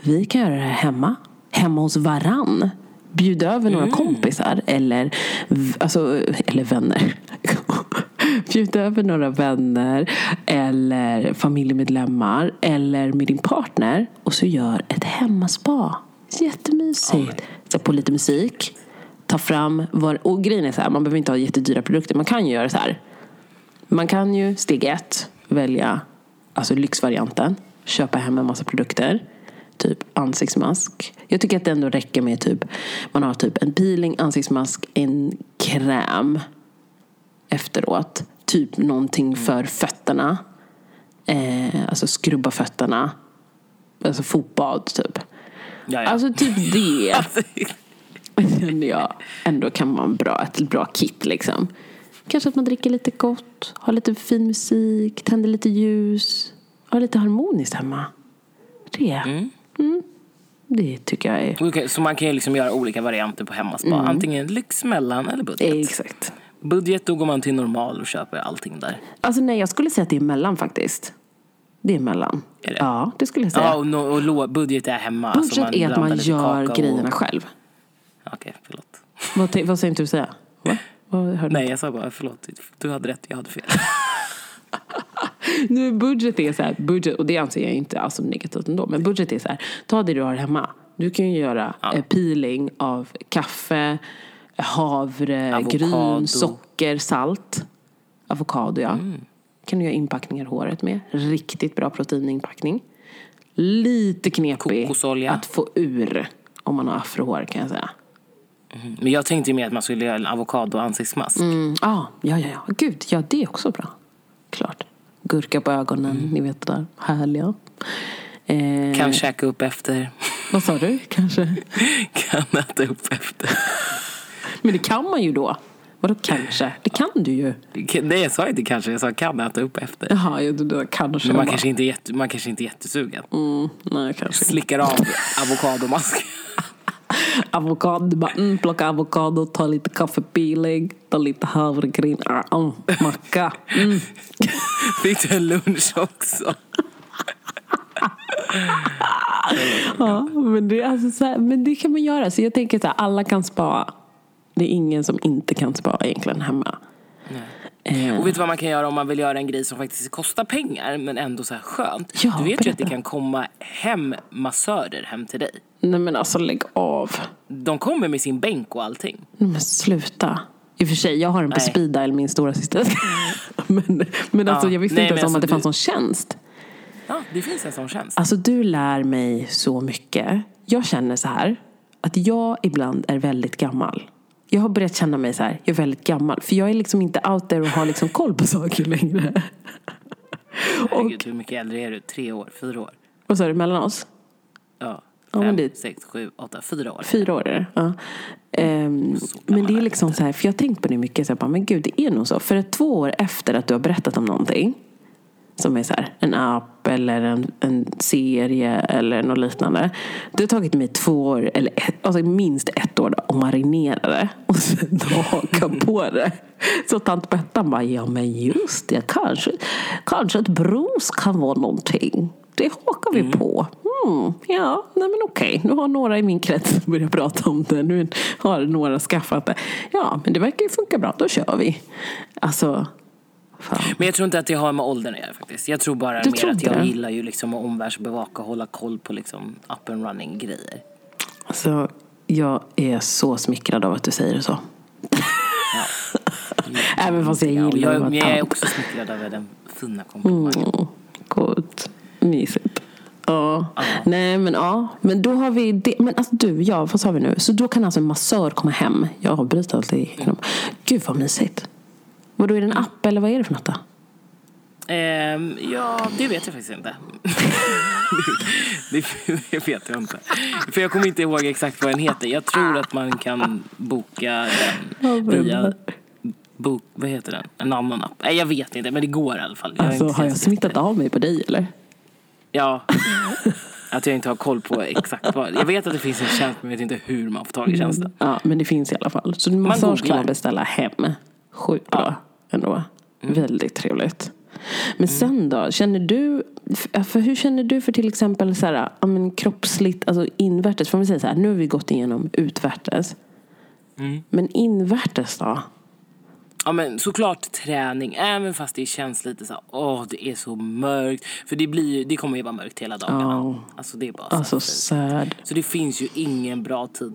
Vi kan göra det här hemma. Hemma hos varann. Bjuda över några kompisar eller, alltså, eller vänner. [LAUGHS] Bjuda över några vänner eller familjemedlemmar eller med din partner och så gör ett hemmaspa. Jättemysigt. Sätt på lite musik. Ta fram, vad, och grejen är så här, man behöver inte ha jättedyra produkter. Man kan ju göra så här. Man kan ju steg ett välja alltså lyxvarianten. Köpa hem en massa produkter. Typ ansiktsmask. Jag tycker att det ändå räcker med typ man har typ en peeling, ansiktsmask, en kräm efteråt. Typ någonting för fötterna. Eh, alltså skrubba fötterna. Alltså fotbad typ.
Ja, ja.
Alltså typ det [LAUGHS] känner jag ändå kan vara en bra, ett bra kit liksom. Kanske att man dricker lite gott, har lite fin musik, tänder lite ljus, har lite harmoniskt hemma. Det, mm. det tycker jag är...
Okej, så man kan ju liksom göra olika varianter på hemmaspa. Antingen lyx, mellan eller budget.
Exakt.
Budget, då går man till normal och köper allting där.
Alltså nej, jag skulle säga att det är mellan faktiskt. Det är mellan.
Är det?
Ja, det skulle jag säga.
Ja, och, no, och lo, budget är hemma. alltså
Budget är att man gör grejerna
och...
själv.
Okej, förlåt.
Vad, vad säger inte du säga? Va? Vad?
Nej, jag sa bara förlåt. Du hade rätt, jag hade fel. [LAUGHS]
Nu budget är så här, budget, och det anser jag inte alls som negativt ändå, men budget är så här, ta det du har hemma. Du kan ju göra eh, peeling av kaffe, havre,
Avokado.
gryn, socker, salt. Avokado ja. Kan du göra inpackningar i håret med. Riktigt bra proteininpackning. Lite knepig
Kokosolja.
att få ur om man har afrohår kan jag säga.
Men jag tänkte ju mer att man skulle göra en avokado ansiktsmask.
Mm, ah, ja, ja, ja. Gud, ja det är också bra. Klart. Gurka på ögonen, ni vet det där härliga. Eh,
Kan käka upp efter.
Vad sa du? Kanske? [LAUGHS]
kan äta upp efter.
Men det kan man ju då. Vadå kanske? Det kan du ju.
Nej, jag sa inte kanske. Jag sa kan äta upp efter.
Jaha, ja, du kanske.
Men man
bara-
kanske inte är, jätte, man kanske inte är jättesugen.
Mm, nej, kanske.
Slickar av avokadomask. [LAUGHS]
Avokado, bara mm, plocka avokado, ta lite kaffepeeling, ta lite havregryn, ah, mm, macka. Mm. [LAUGHS]
Fick du en lunch också? [LAUGHS]
Ja, men det, alltså så här, men det kan man göra. Så jag tänker här, alla kan spa. Det är ingen som inte kan spa egentligen hemma. Eh,
Och vet du vad man kan göra om man vill göra en grej som faktiskt kostar pengar men ändå så här skönt?
Ja,
du vet ju att
berätta.
det kan komma hem massörer hem till dig.
nej men alltså lägg av.
De kommer med sin bänk och allting.
Nej, men sluta. I och för sig, jag har en på
Nej.
speed dial, min stora syster. [LAUGHS] men men alltså,
Ja.
jag visste
Nej,
inte ens om att det
alltså,
fanns
du-
någon tjänst.
Ja, det finns en sån tjänst.
Alltså du lär mig så mycket. Jag känner så här, att jag ibland är väldigt gammal. Jag har börjat känna mig så här, jag är väldigt gammal. För jag är liksom inte out there och har liksom koll på saker längre. [LAUGHS]
Herregud, hur mycket äldre är du? Tre år? Fyra år?
Vad sa du, mellan oss?
Ja.
Ja,
Fem,
det-
sex, sju, åtta, fyra år.
Fyra år är det. Ja. Ehm, men det är liksom så här, för jag har tänkt på det mycket, så här, men gud det är nog så. För att två år efter att du har berättat om någonting, som är så här, en app eller en, en serie eller något liknande. Det har tagit mig två år, eller ett, alltså minst ett år att marinera det och sen [LAUGHS] haka på det. Så tant Bettan bara, ja men just det, kanske, kanske ett brus kan vara någonting. Det hakar vi på. Mm, ja, nej men okej. Nu har några i min krets [LAUGHS] börjat prata om det. Nu har några skaffat det. Ja, men det verkar ju funka bra. Då kör vi. Alltså, fan.
Men jag tror inte att det har med åldern att göra faktiskt. Jag tror bara
Du
mer
tror
att jag
det?
gillar ju liksom att omvärldsbevaka och hålla koll på liksom up and running grejer.
Alltså, jag är så smickrad av att du säger det så. [LAUGHS] Även fast jag
Ja,
gillar att
jag, jag är också smickrad över den fina komplimangen.
Mm, gott. Mysigt. Ja. Nej men ja. Men då har vi det. Men alltså du, ja vad sa vi nu? Så då kan alltså en massör komma hem. Jag avbryter alltid. Mm. Gud vad mysigt. Vadå är det en app eller vad är det för något då?
Ehm, ja, det vet jag faktiskt inte. [LAUGHS] det, det vet jag inte. För jag kommer inte ihåg exakt vad den heter. Jag tror att man kan boka den via... Bok, vad heter den? En annan app? Nej, jag vet inte, men det går i alla fall. Jag
Alltså har jag smittat av mig på dig eller?
Ja. Att jag inte har koll på exakt vad. Jag vet att det finns en tjänst men jag vet inte hur man får tag i tjänsten.
Ja men det finns i alla fall. Så massage kan man beställa hem. Sjukt bra ändå. Väldigt trevligt. Men sen då, känner du, för hur känner du för till exempel så här, ja, men kroppsligt, alltså invärtes, får man säga så här, nu har vi gått igenom utvärtes. Men invärtes då?
Ja men såklart träning, även fast det känns lite så här, åh det är så mörkt. För det, blir, det kommer ju vara mörkt hela dagarna.
Ja.
Alltså det är bara så.
Alltså sad.
Så det finns ju ingen bra tid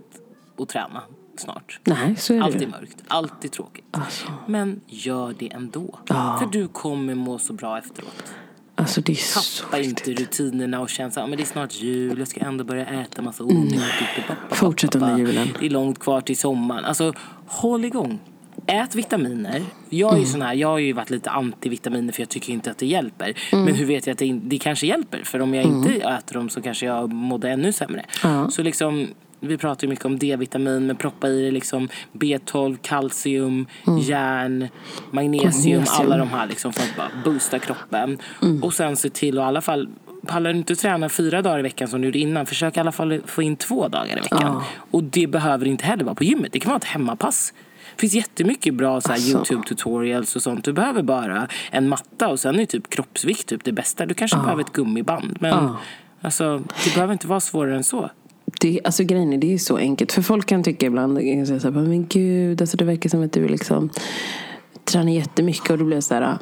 att träna snart.
Nej, så är det
Alltid
ju.
mörkt, alltid tråkigt.
Alltså,
Men gör det ändå.
Ja.
För du kommer må så bra efteråt.
alltså det är så
Tappa inte rutinerna och känna att men det är snart jul, jag ska ändå börja äta massa onyttigt.
Mm. Fortsätt under julen.
Det är långt kvar till sommaren. Alltså, håll igång. Ät vitaminer. Jag är
Mm.
sån här, jag har ju varit lite anti-vitaminer för jag tycker inte att det hjälper.
Mm.
Men hur vet jag att det, det kanske hjälper? För om jag inte äter dem så kanske jag mådde ännu sämre.
Ja.
Så liksom, vi pratar ju mycket om D-vitamin, men proppa i det liksom B12, kalcium, järn, magnesium,
Magnesium.
alla de här liksom för att bara boosta kroppen. Och sen se till att i alla fall Pallar du inte träna fyra dagar i veckan som du gjorde innan, försök i alla fall få in två dagar i veckan.
Ja.
Och det behöver inte heller vara på gymmet, det kan vara ett hemmapass. Det finns jättemycket bra så
Alltså.
Youtube-tutorials och sånt. Du behöver bara en matta och sen är typ kroppsvikt typ det bästa. Du kanske behöver ett gummiband. Men
Ja.
alltså, det behöver inte vara svårare än så.
Det, alltså grejen är, det är så enkelt. För folk kan tycka ibland, säga så här, men gud, alltså det verkar som att du liksom tränar jättemycket. Och då blir jag så här,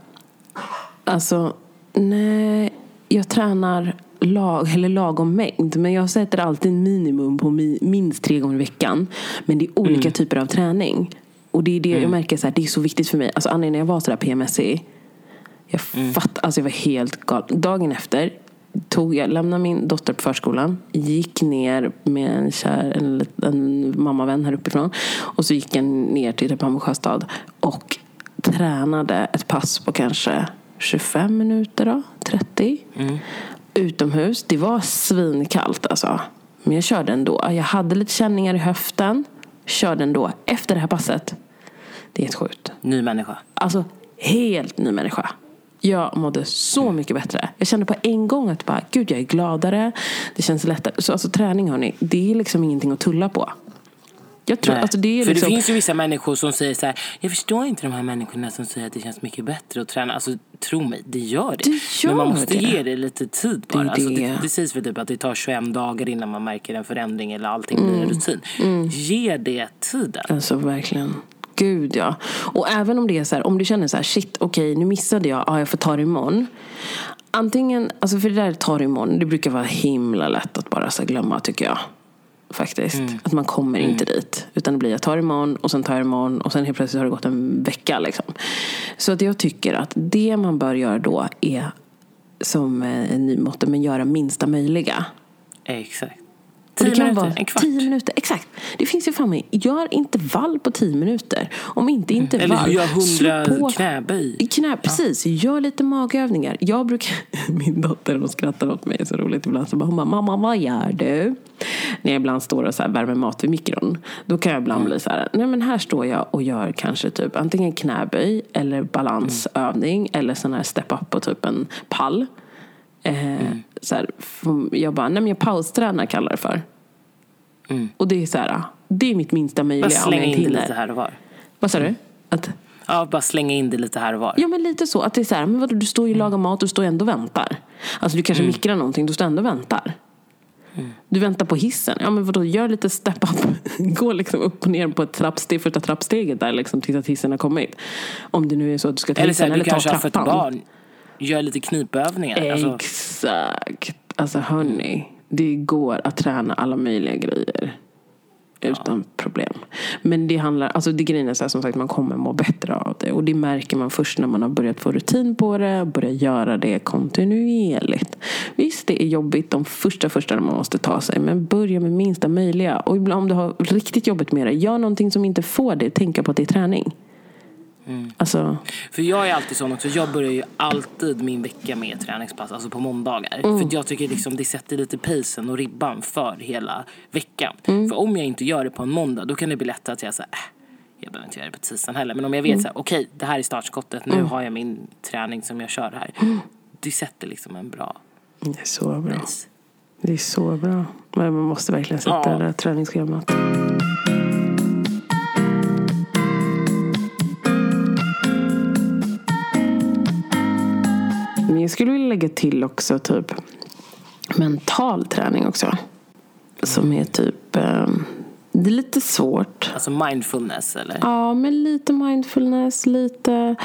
alltså nej, jag tränar lag, eller lagom mängd. Men jag sätter alltid minimum på mi, minst tre gånger i veckan. Men det är olika typer av träning. Och det är det jag märker, så här, det är så viktigt för mig. Alltså Annie, när jag var sådär PMSig, jag fatt, alltså jag var helt galen. Dagen efter tog jag, lämnade min dotter på förskolan, gick ner med en, kär, en, en mammavän här uppifrån och så gick jag ner till Hammarby sjöstad och tränade ett pass på kanske 25 minuter då, 30. Utomhus. Det var svinkallt alltså. Men jag körde ändå. Jag hade lite känningar i höften. Körde ändå. Efter det här passet. Det är helt sjukt.
Ny människa.
Alltså, helt ny människa. Jag mådde så mycket bättre. Jag kände på en gång att bara, gud jag är gladare. Det känns lättare. Så alltså träning hörni, det är liksom ingenting att tulla på. Jag tror, alltså det är
För
liksom,
det finns ju vissa människor som säger så här, jag förstår inte de här människorna som säger att det känns mycket bättre att träna. Alltså tro mig, det gör det.
Det
Men man
gör
måste
det.
ge det lite tid bara.
Det är
Alltså, det.
det.
det sägs väl typ att det tar 21 dagar innan man märker en förändring eller allting blir
Mm.
en rutin. Ge det tiden.
Alltså verkligen. Gud ja. Och även om det är så här, om du känner så här, shit okej nu missade jag, ja jag får ta det imorgon. Antingen, alltså för det där tar det imorgon, det brukar vara himla lätt att bara så glömma tycker jag. Faktiskt.
Mm.
Att man kommer inte dit. Utan det blir jag tar det imorgon och sen tar jag det imorgon och sen helt plötsligt har det gått en vecka liksom. Så att jag tycker att det man bör göra då är som eh, en ny motto, men göra minsta möjliga.
Exakt.
Och det kan
minuter,
vara
en kvart.
tio minuter, exakt. Det finns ju fan mig, gör intervall på tio minuter. Om inte intervall,
Mm. Eller gör hundra
på
knäböj.
knä, precis. Gör lite magövningar. Jag brukar, [LAUGHS] min dotter hon skrattar åt mig så roligt ibland. Så bara, hon bara, mamma vad gör du? När jag ibland står och så här värmer mat vid mikron. Då kan jag ibland bli så här, nej men här står jag och gör kanske typ antingen knäböj eller balansövning. Eller sån här step up på typ en pall. Eh, så här, jag bara, nej men jag paustränar kallar det för. Och det är så här, det är mitt minsta
Bara
möjliga om
slänga in det lite här och var.
Vad sa du? Att,
Ja, bara slänga in det lite här och var.
Ja men lite så. Att det är så här, men vadå, du står ju och lagar mat och du står ändå och väntar. Alltså du kanske mikrar någonting, du står ändå och väntar. Du väntar på hissen. Ja men vadå, gör lite step up. [LAUGHS] Gå liksom upp och ner på ett trappsteg, första trappsteget där liksom tills att hissen har kommit. Om det nu är så att du ska ta
Eller så
hissen
här, du
eller ta
kanske har fött
trappan.
barn. Gör lite knipövningar. Alltså,
Exakt. Alltså hörni, det går att träna alla möjliga grejer. Utan problem. Men det handlar, alltså det grejen är så här, som sagt man kommer må bättre av det. Och det märker man först när man har börjat få rutin på det. Börjar göra det kontinuerligt. Visst det är jobbigt de första första man måste ta sig. Men börja med minsta möjliga. Och ibland om du har riktigt jobbigt med det. Gör någonting som inte får dig tänka på att det är träning. Alltså,
För jag är alltid sån också. Jag börjar ju alltid min vecka med träningspass, alltså på måndagar.
Mm.
För jag tycker liksom det sätter lite pacen och ribban för hela veckan.
Mm.
För om jag inte gör det på en måndag då kan det bli lättare att jag säger äh, jag behöver inte göra det på tisdagen heller. Men om jag vet
Mm.
så här, okej det här är startskottet, nu har jag min träning som jag kör här.
Mm.
Det sätter liksom en bra
det är så bra.
pace.
Det är så bra. Men man måste verkligen sätta
Ja.
det där träningsschemat. Jag skulle vilja lägga till också typ mental träning också. Som är typ, eh, det är lite svårt.
Alltså mindfulness eller?
Ja, men lite mindfulness, lite...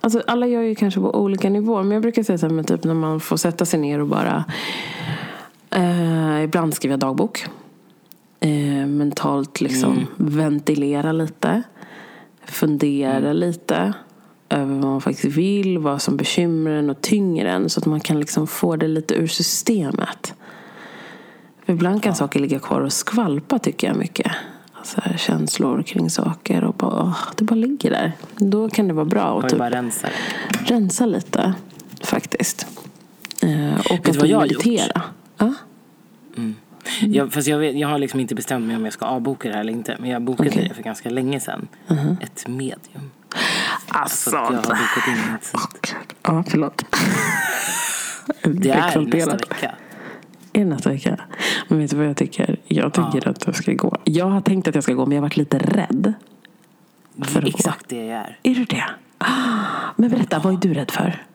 Alltså alla gör ju kanske på olika nivåer. Men jag brukar säga så här, men typ när man får sätta sig ner och bara... Eh, ibland skriver jag dagbok. Eh, mentalt liksom ventilera lite. Fundera lite över vad man faktiskt vill, vad som bekymrar en och tynger en. Så att man kan liksom få det lite ur systemet. För ibland kan saker ligga kvar och skvalpa tycker jag mycket. Alltså känslor kring saker och bara, åh, det bara ligger där. Då kan det vara bra att typ
bara rensa
rensa lite faktiskt. Eh, och
du
att
vad jag
meditera. Ja?
Jag, fast jag, vet, jag har liksom inte bestämt mig om jag ska avboka det här eller inte. Men jag bokade
Okej.
det för ganska länge sedan. Ett medium.
Alltså,
jag har bokat in.
Ja, förlåt. [LAUGHS]
Det är nästa vecka.
Är det nästa vecka? Men vet du vad jag tycker? Jag tycker att jag ska gå. Jag har tänkt att jag ska gå, men jag har varit lite rädd. För att gå.
exakt det jag är.
Är du det? [GASPS] Men berätta, vad är du rädd för?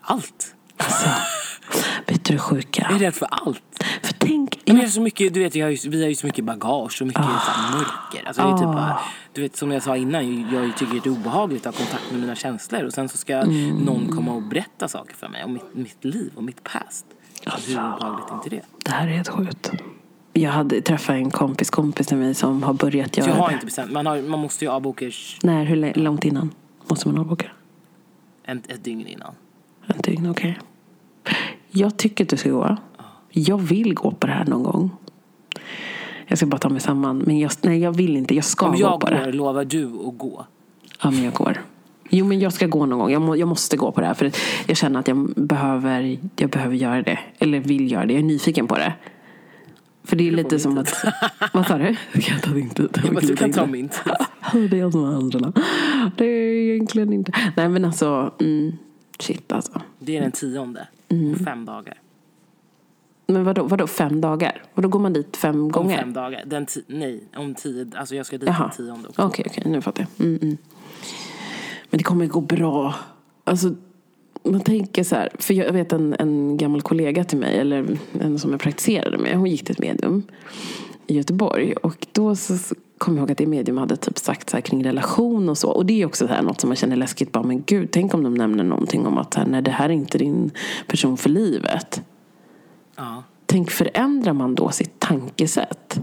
Allt.
Alltså, [LAUGHS] vet du det sjuka?
Jag är rädd för allt.
För tänk,
Men jag så mycket, du vet, jag har ju, vi har ju så mycket bagage och mycket
Ah.
så mörker. Alltså, jag är typ bara, du vet, som jag sa innan, jag tycker det är obehagligt att ha kontakt med mina känslor. Och sen så ska
Mm.
någon komma och berätta saker för mig om mitt, mitt liv och mitt past.
Alltså.
Hur obehagligt är inte det?
det här är helt sjukt. Jag hade träffat en kompis kompis till mig som har börjat göra
jag har
det.
inte bestämt. Man, har, man måste ju avboka
När, hur långt innan måste man avboka?
en, ett dygn innan.
En dygn, okej. Jag tycker att du ska gå. Jag vill gå på det här någon gång. Jag ska bara ta mig samman. Men jag, nej, jag vill inte. Jag ska
Om
gå
jag
på
går,
det.
lovar du att gå?
Ja, men jag går. Jo, men jag ska gå någon gång. Jag, må, jag måste gå på det här. För jag känner att jag behöver, jag behöver göra det. Eller vill göra det. Jag är nyfiken på det. För det är lite som att... [LAUGHS] Vad sa du? Jag kan ta din tid.
Jag bara, du kan ta min tid. [LAUGHS]
Det är jag som har händerna. Det är egentligen inte... Nej, men alltså... Mm, shit, alltså.
Det är den tionde.
Mm.
Om fem dagar.
Men vadå, vadå fem dagar? Och då går man dit fem
Om
gånger?
fem dagar. Den nej, om tio. Alltså jag ska dit
Jaha.
den tionde också.
Okej, okej, nu fattar jag. Mm, mm. Men det kommer gå bra. Alltså, man tänker så här, för jag vet en, en gammal kollega till mig, eller en som jag praktiserade med, hon gick till ett medium i Göteborg. Och då så så kom jag ihåg att det medium hade typ sagt så här kring relation och så. Och det är också så här något som man känner läskigt. Bara, men gud, tänk om de nämner någonting om att så här, nej, det här är inte din person för livet.
Ja.
Tänk, förändrar man då sitt tankesätt?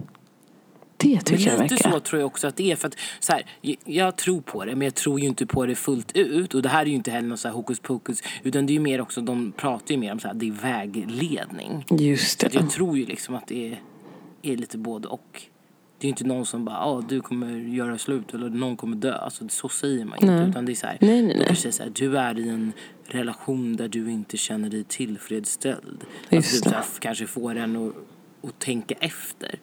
Det
Men
tycker jag
lite
verkar...
så tror jag också att det är. För att, så här, jag- jag tror på det, men jag tror ju inte på det fullt ut. Och det här är ju inte heller något så här hokus pokus. Utan det är mer också, de pratar ju mer om så här, det är vägledning.
Just
Så
det.
jag tror ju liksom att det är, är lite både och. Det är ju inte någon som bara, ah, du kommer göra slut eller någon kommer dö. Alltså, så säger man ju inte. Utan det är så här,
Nej, nej, nej.
säger så här, du är i en relation där du inte känner dig tillfredsställd.
Just
alltså, så här, kanske får en att, att tänka efter.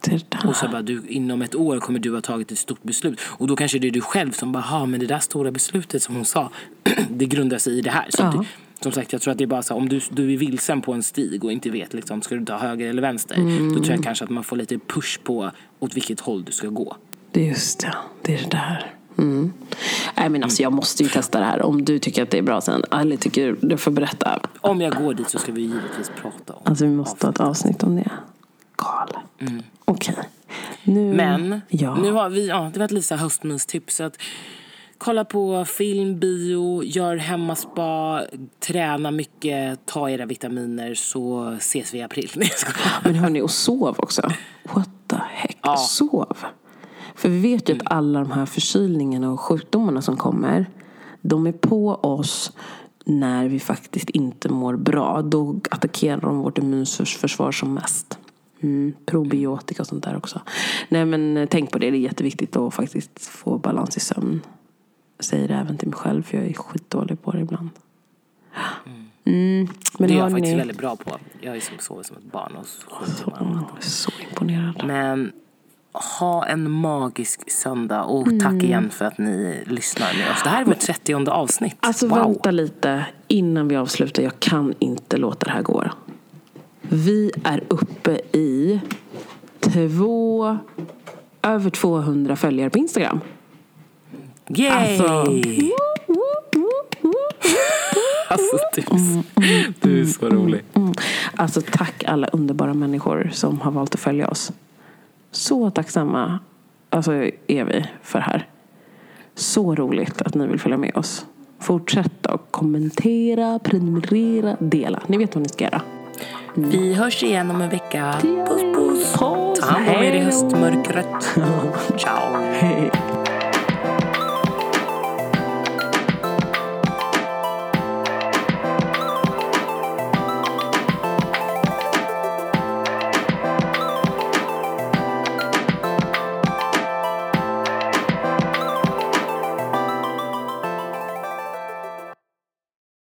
Det där.
Och så bara, du, inom ett år kommer du ha tagit ett stort beslut. Och då kanske det är du själv som bara, ha men det där stora beslutet som hon sa, [CLEARS THROAT] det grundar sig i det här. Så
Ja.
det, som sagt, jag tror att det är bara så om du, du är vilsen på en stig och inte vet liksom, ska du ta höger eller vänster.
Mm.
Då tror jag kanske att man får lite push på åt vilket håll du ska gå.
Det är just det. Det är det där. Mm. Nej men alltså jag måste ju testa det här. Om du tycker att det är bra sen. Eller tycker du får berätta.
Om jag går dit så ska vi givetvis prata om
Alltså vi måste ha ett avsnitt om det. Galet. Okej. Nu.
Mm. Men
Ja.
nu har vi, ja, det var ett litet så här höstmystips. Att kolla på film, bio, gör hemmaspa, träna mycket, ta era vitaminer så ses vi i april. [LAUGHS]
Men hörni, och sov också. What the heck.
Ja.
Sov. För vi vet ju att alla de här förkylningarna och sjukdomarna som kommer. De är på oss när vi faktiskt inte mår bra. Då attackerar de vårt immunförsvar som mest. Mm, probiotika och sånt där också. Nej men tänk på det, det är jätteviktigt att faktiskt få balans i sömn. Säger det även till mig själv för jag är skitdålig på det ibland. Mm. Men
Det är jag faktiskt väldigt bra på. Jag är som sover som ett barn och om natten.
jag är så imponerad.
Men ha en magisk söndag och
Mm.
tack igen för att ni lyssnar med oss. Det här är vårt 30 avsnitt.
Alltså
wow.
vänta lite innan vi avslutar. Jag kan inte låta det här gå. Vi är uppe i två, över 200 följare på Instagram.
Yay! [LAUGHS]
Alltså.
Alltså, du, är så- du är så rolig.
Mm. Alltså tack alla underbara människor som har valt att följa oss. Så tacksamma alltså, är vi för här. Så roligt att ni vill följa med oss. Fortsätt att kommentera, prenumerera, dela. Ni vet vad ni ska göra.
Vi hörs igen om en vecka. Puss puss. Ta hand om er i höstmörkret. [LAUGHS] Ciao.
Hej.